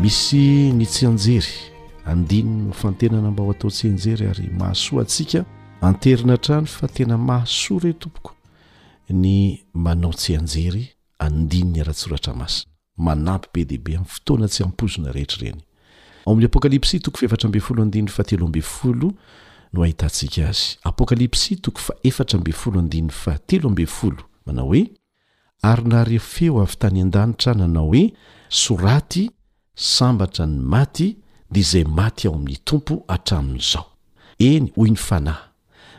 misy ny tsianjery andiny ny fantenana mba ho atao tsianjery ary mahasoa antsika anterina hatrany fa tena mahasoa re tompoko ny manao tsianjery andiny ny ara-tsoratra masina Manampy be dia be amin'ny fotoana tsy ampoizina rehetra ireny. Ao amin'ny Apokalypsy toko fahefatra ambin'ny folo andininy fahatelo ambin'ny folo no ahitantsika azy. Apokalypsy toko fahefatra ambin'ny folo andininy fahatelo ambin'ny folo, manao hoe, Ary nare feo avy tany an-danitra nanao hoe, Soraty, Sambatra ny maty, dia izay maty ao amin'ny Tompo hatramin'izao. Eny, hoy ny Fanahy,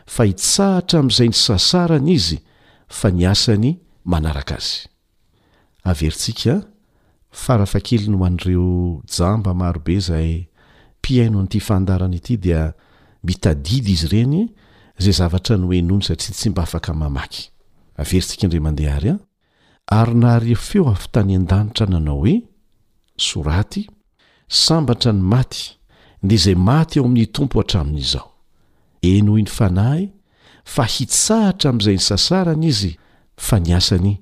fa hitsahatra amin'izay nisasarany izy, fa ny asany manaraka azy. Averintsika fara fahakeliny ho an'ireo jamba marobe izay mpihaino an'ity fandaharana ity dia mitadidy izy ireny izay zavatra nohenoiny satria tsy mba afaka mamaky. Averintsika indray mandeha àry an! Ary nahare feo avy tany an-danitra nanao hoe, Soraty, Sambatra ny maty, dia izay maty ao amin'ny Tompo hatramin'izao. Eny hoy ny Fanahy fa hitsahatra amin'izay nisasarana Izy fa ny asany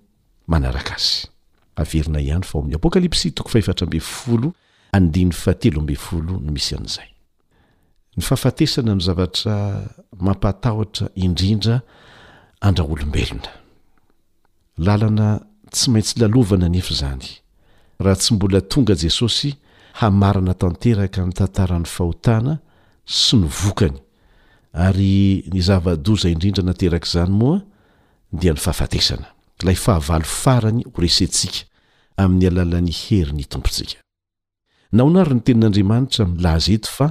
manaraka Azy. Averina ihany fa ao amin'ny Apokalypsy toko fahefatra ambin'ny folo andininy fahatelo ambin'ny folo no misy an'izay. Ny fahafatesana no zavatra mampahatahotra indrindra andraolombelona. Lalana tsy maintsy lalovana anefa izany, raha tsy mbola tonga Jesosy hamarana tanteraka ny tantaran'ny fahotana sy ny vokany, ary ny zava-doza indrindra naterak'izany moa dia ny fahafatesana, ilay fahavalo farany ho resentsika amin'ny alalan'ny herin'ny Tompontsika. Nahoana ary ny Tenin'Andriamanitra milaza eto fa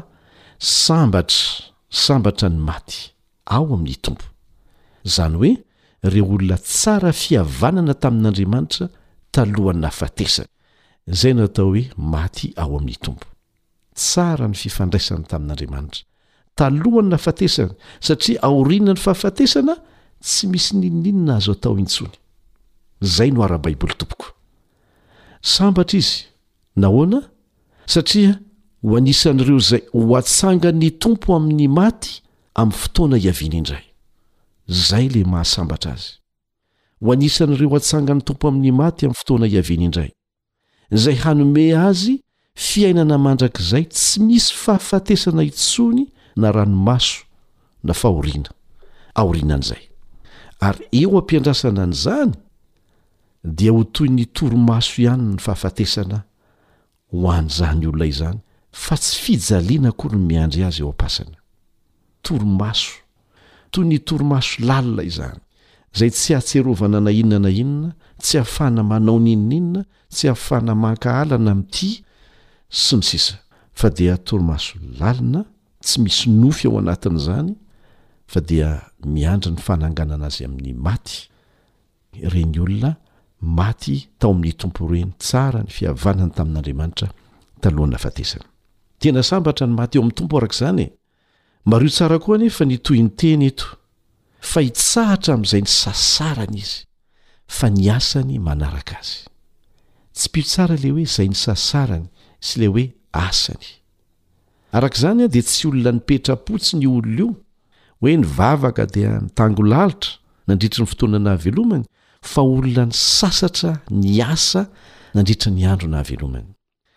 sambatra, sambatra ny maty, ao amin'ny Tompo? Izany hoe ireo olona tsara fihavanana tamin'Andriamanitra talohan'ny nahafatesany, izay natao hoe maty ao amin'ny Tompo. Tsara ny fifandraisany tamin'Andriamanitra, talohan'ny nahafatesany, satria aorianan'ny fahafatesana, tsy misy n'inon'inona azo atao intsony. Izay no ara-baiboly tompoko. Sambatra izy. Nahoana? Satria ho anisan'ireo izay hoatsangan'ny Tompo amin'ny maty amin'ny fotoana hiaviany indray. Izay ilay mahasambatra azy. Ho anisan'ireo hatsangan'ny Tompo amin'ny maty amin'ny fotoana hiaviany indray. Izay hanome azy Fiainana mandrakizay tsy misy fahafatesana intsony na ranomaso na fahoriana aorianan'izay. Ary eo am-piandrasana an'izany dia ho toy ny torimaso ihany ny fahafatesana ho an'izany olona izany fa tsy fijaliana akory ny miandry azy eo am-pasana. torimaso, toy ny torimaso lalina izany, izay tsy ahatserovana na inona na inona, tsy ahafahana manao ny inona inona, tsy ahafahana mankahala na mitia, sy ny sisa Fa dia torimaso lalina, tsy misy nofy ao anatin'izany, fa dia miandry ny fananganana azy amin'ny maty. ireny olona maty tao amin'ny Tompo ireny tsara ny fihavanany tamin'Andriamanitra talohan'ny nahafatesany. Tena sambatra ny maty ao amin'ny Tompo araka izany e! Mariho tsara koa anefa ny tohinteny eto fa hitsahatra amin'izay nisasarany izy fa ny asany manaraka azy. Tsipiho tsara ilay hoe izay nisasarany sy ilay hoe asany. Araka izany dia tsy olona nipetra-potsy ny olona io, hoe nivavaka dia nitango lalitra nandritry ny fotoana nahavelomany, fa olona nisasatra niasa nandritry ny andro nahavelomany.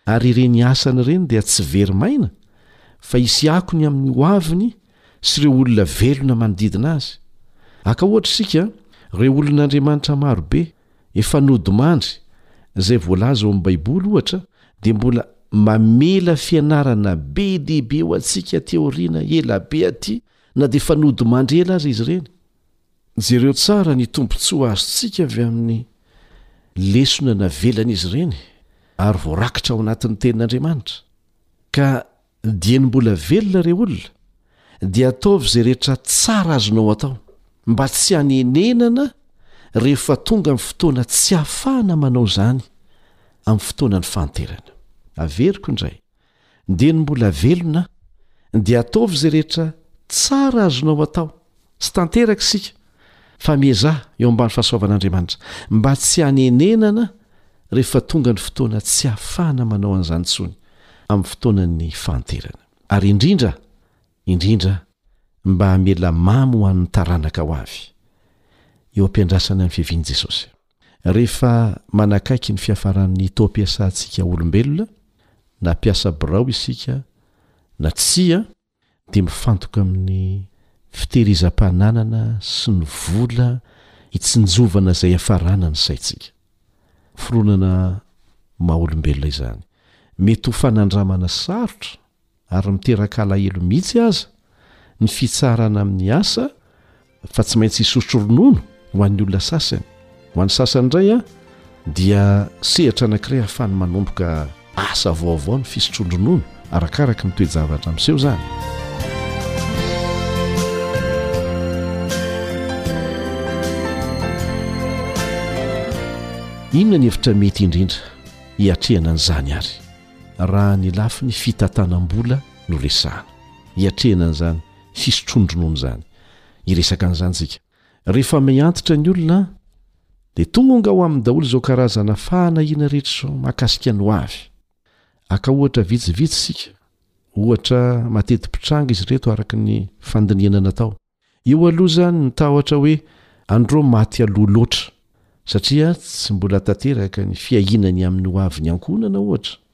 Ary ireny asany ireny dia tsy very maina, fa hisy akony amin'ny hoaviny sy ireo olona velona manodidina azy. Aka ohatra isika ireo olon'Andriamanitra maro be efa nodimandry, izay voalaza ao amin'ny Baiboly, ohatra, dia mbola mamela fianarana be dia be ho antsika atỳ aoriana ela be atỳ, na dia efa nodimandry ela aza izy ireny. Jereo tsara ny tombontsoa azontsika avy amin'ny lesona navelan'izy ireny ary voarakitra ao anatin'ny Tenin'Andriamanitra, ka Dieny mbola velona re olona dia ataovy izay rehetra tsara azonao atao mba tsy hanenenana rehefa tonga amin'ny fotoana tsy hahafahana manao izany amin'ny fotoanan'ny fahanterana. Averiko indray, dieny mbola velona dia ataovy izay rehetra tsara azonao atao Tsy tanteraka isika, fa miezaha, eo ambany fahasoavan'Andriamanitra, mba tsy hanenenana rehefa tonga ny fotoana tsy hahafahana manao an'izany intsony amin'ny fotoanan'ny fahanterana. Ary indrindra indrindra, mba hamela mamy ho an'ny taranaka ho avy, eo am-piandrasana ny fiavian'i Jesosy. Rehefa manakaiky ny fiafaran'ny taom-piasantsika olombelona, na mpiasa birao isika na tsia, dia mifantoka amin'ny fitehirizam-pananana sy ny vola hitsinjovana izay hiafarana ny saintsika. Fironana maha-olombelona izany. Mety ho fanandramana sarotra ary miteraka alahelo mihitsy aza ny fitsaharana amin'ny asa fa tsy maintsy hisotro ronono ho an'ny olona sasany ho an'ny sasany indray a dia sehatra anankiray hahafany manomboka asa vaovao ny fisotroan-dronono arakaraka ny toejavatra miseho zany inona ny hevitra mety indrindra hiatrehana an'izany ary raha ny lafi ny fitantanam-bola no resahana hiatrehana an'izany fisotroan-dronono izany hiresaka an'izany isika. Rehefa mihantitra ny olona, dia tonga ho aminy daholo izao karazana fahanahiana rehetra izao mahakasika ny hoavy. Haka ohatra vitsivitsy isika, ohatra mateti-pitranga izy ireto araka ny fandinihana natao. Eo aloha izany ny tahotra hoe andro maty aloha loatra, satria tsy mbola tanteraka ny fiahiana ny amin'ny hoavin'ny ankohonana, ohatra.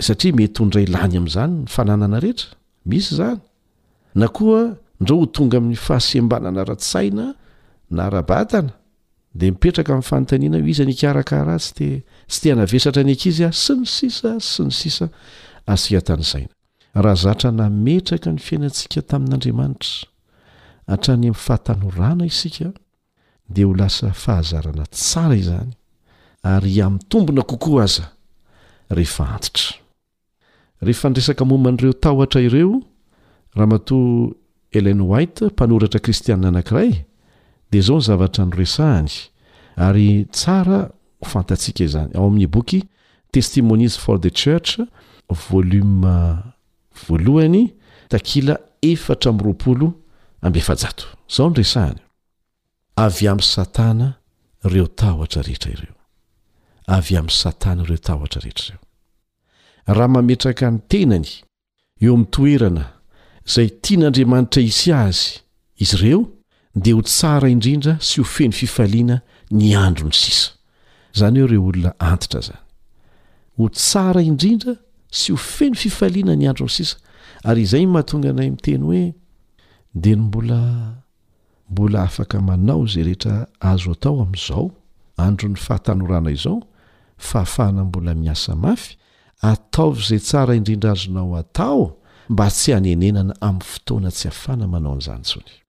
satria mety ho ndray lany amin'izany ny fananana rehetra, misy izany, na koa ndreo ho tonga amin'ny fahasembanana ara-tsaina na ara-batana, dia mipetraka amin'ny fanontaniana hoe iza ny hikarakara azy, te tsy te hanavesatra ny ankizy aho, sy ny sisa sy ny sisa Asia tanisaina raha zatra nametraka ny fiainantsika tamin'Andriamanitra hatrany amin'ny fahatanorana isika, dia ho lasa fahazarana tsara izany ary hihamitombona kokoa aza rehefa antitra. Rehefa niresaka momba an'ireo tahotra ireo Ramatoa Ellen White, mpanoratra kristiana anankiray, dia izao ny zavatra noresahany, ary tsara ho fantatsika izany, ao amin'ny boky Testimonies for the Church, Volima Voalohany, takila efatra amby roapolo amby efajato. Izao no resahany, Avy amin'i Satana ireo tahotra rehetra ireo. Avy amin'i Satana ireo tahotra rehetra ireo. Raha mametraka ny tenany eo amin'ny toerana izay tian'Andriamanitra hisy azy izy ireo, dia ho tsara indrindra sy ho feno fifaliana ny androny sisa. Izany hoe ireo olona antitra izany. Ho tsara indrindra sy ho feno fifaliana ny androny sisa. Ary izay no mahatonga anay miteny hoe, Dia ny mbola, mbola afaka manao izay rehetra azo atao amin'izao andron'ny fahatanorana izao, fahafahana mbola miasa mafy, ataovy izay tsara indrindra azonao atao mba tsy hanenenana amin'ny fotoana tsy afana manao an'izany intsony.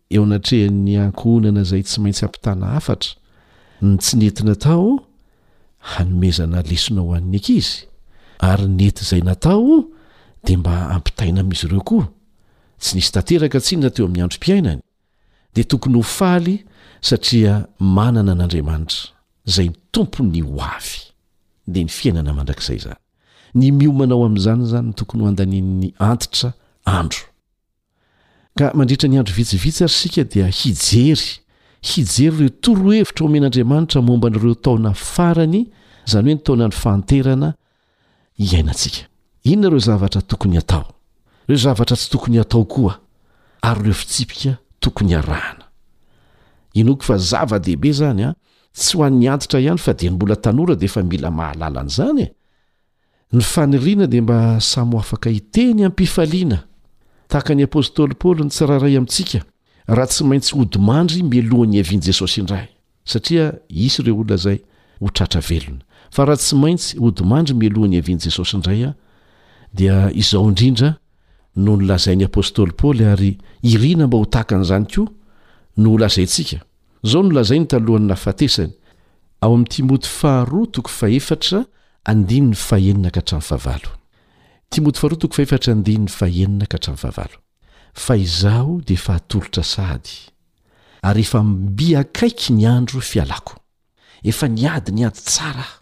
Eo anatrehan'ny ankohonana izay tsy maintsy hampitana hafatra ny tsy nety natao hanomezana lesona ho an'ny ankizy, ary ny nety izay natao dia mba hampitaina amin'izy ireo koa, tsy nisy tanteraka tsinona teo amin'ny androm-piainany, dia tokony ho faly satria manana an'Andriamanitra, izay tompon'ny ho avy, dia ny fiainana mandrakizay izany. Ny miomana ho amin'izany izany no tokony ho andanian'ny antitra andro. Ka mandritra ny andro vitsivitsy ary isika dia hijery, hijery ireo torohevitra omen'Andriamanitra momba an'ireo taona farany, izany hoe ny taonan'ny fahanterana iainantsika. Inona ireo zavatra tokony hatao, ireo zavatra tsy tokony hatao koa, ary ireo fitsipika tokony harahana? Inoako fa zava-dehibe izany, tsy ho an'ny antitra ihany fa dia ny mbola tanora dia efa mila mahalala an'izany e! Ny faniriana dia mba samy ho afaka hiteny am-pifaliana tahaka ny apostoly Paoly ny tsirairay amintsika raha tsy maintsy hodimandry mialoha ny hiavian'i Jesosy indray, satria hisy ireo olona izay ho tratra velona. Fa raha tsy maintsy hodimandry mialoha ny hiavian'i Jesosy indray aho, dia izao indrindra no nolazain'ny apostoly Paoly ary irina mba ho tahaka an'izany koa no holazaintsika, Izao no lazainy talohan'ny nahafatesany, ao amin'ny Timoty faharoa toko fahefatra andininy fahenina ka hatramin'ny fahavalo, Timoty faharoa toko fahefatra andininy fahenina ka hatramin'ny fahavalo, Fa izaho dia efa atolotra sahady, ary efa mby akaiky ny andro fialako. Efa niady ny ady tsara aho.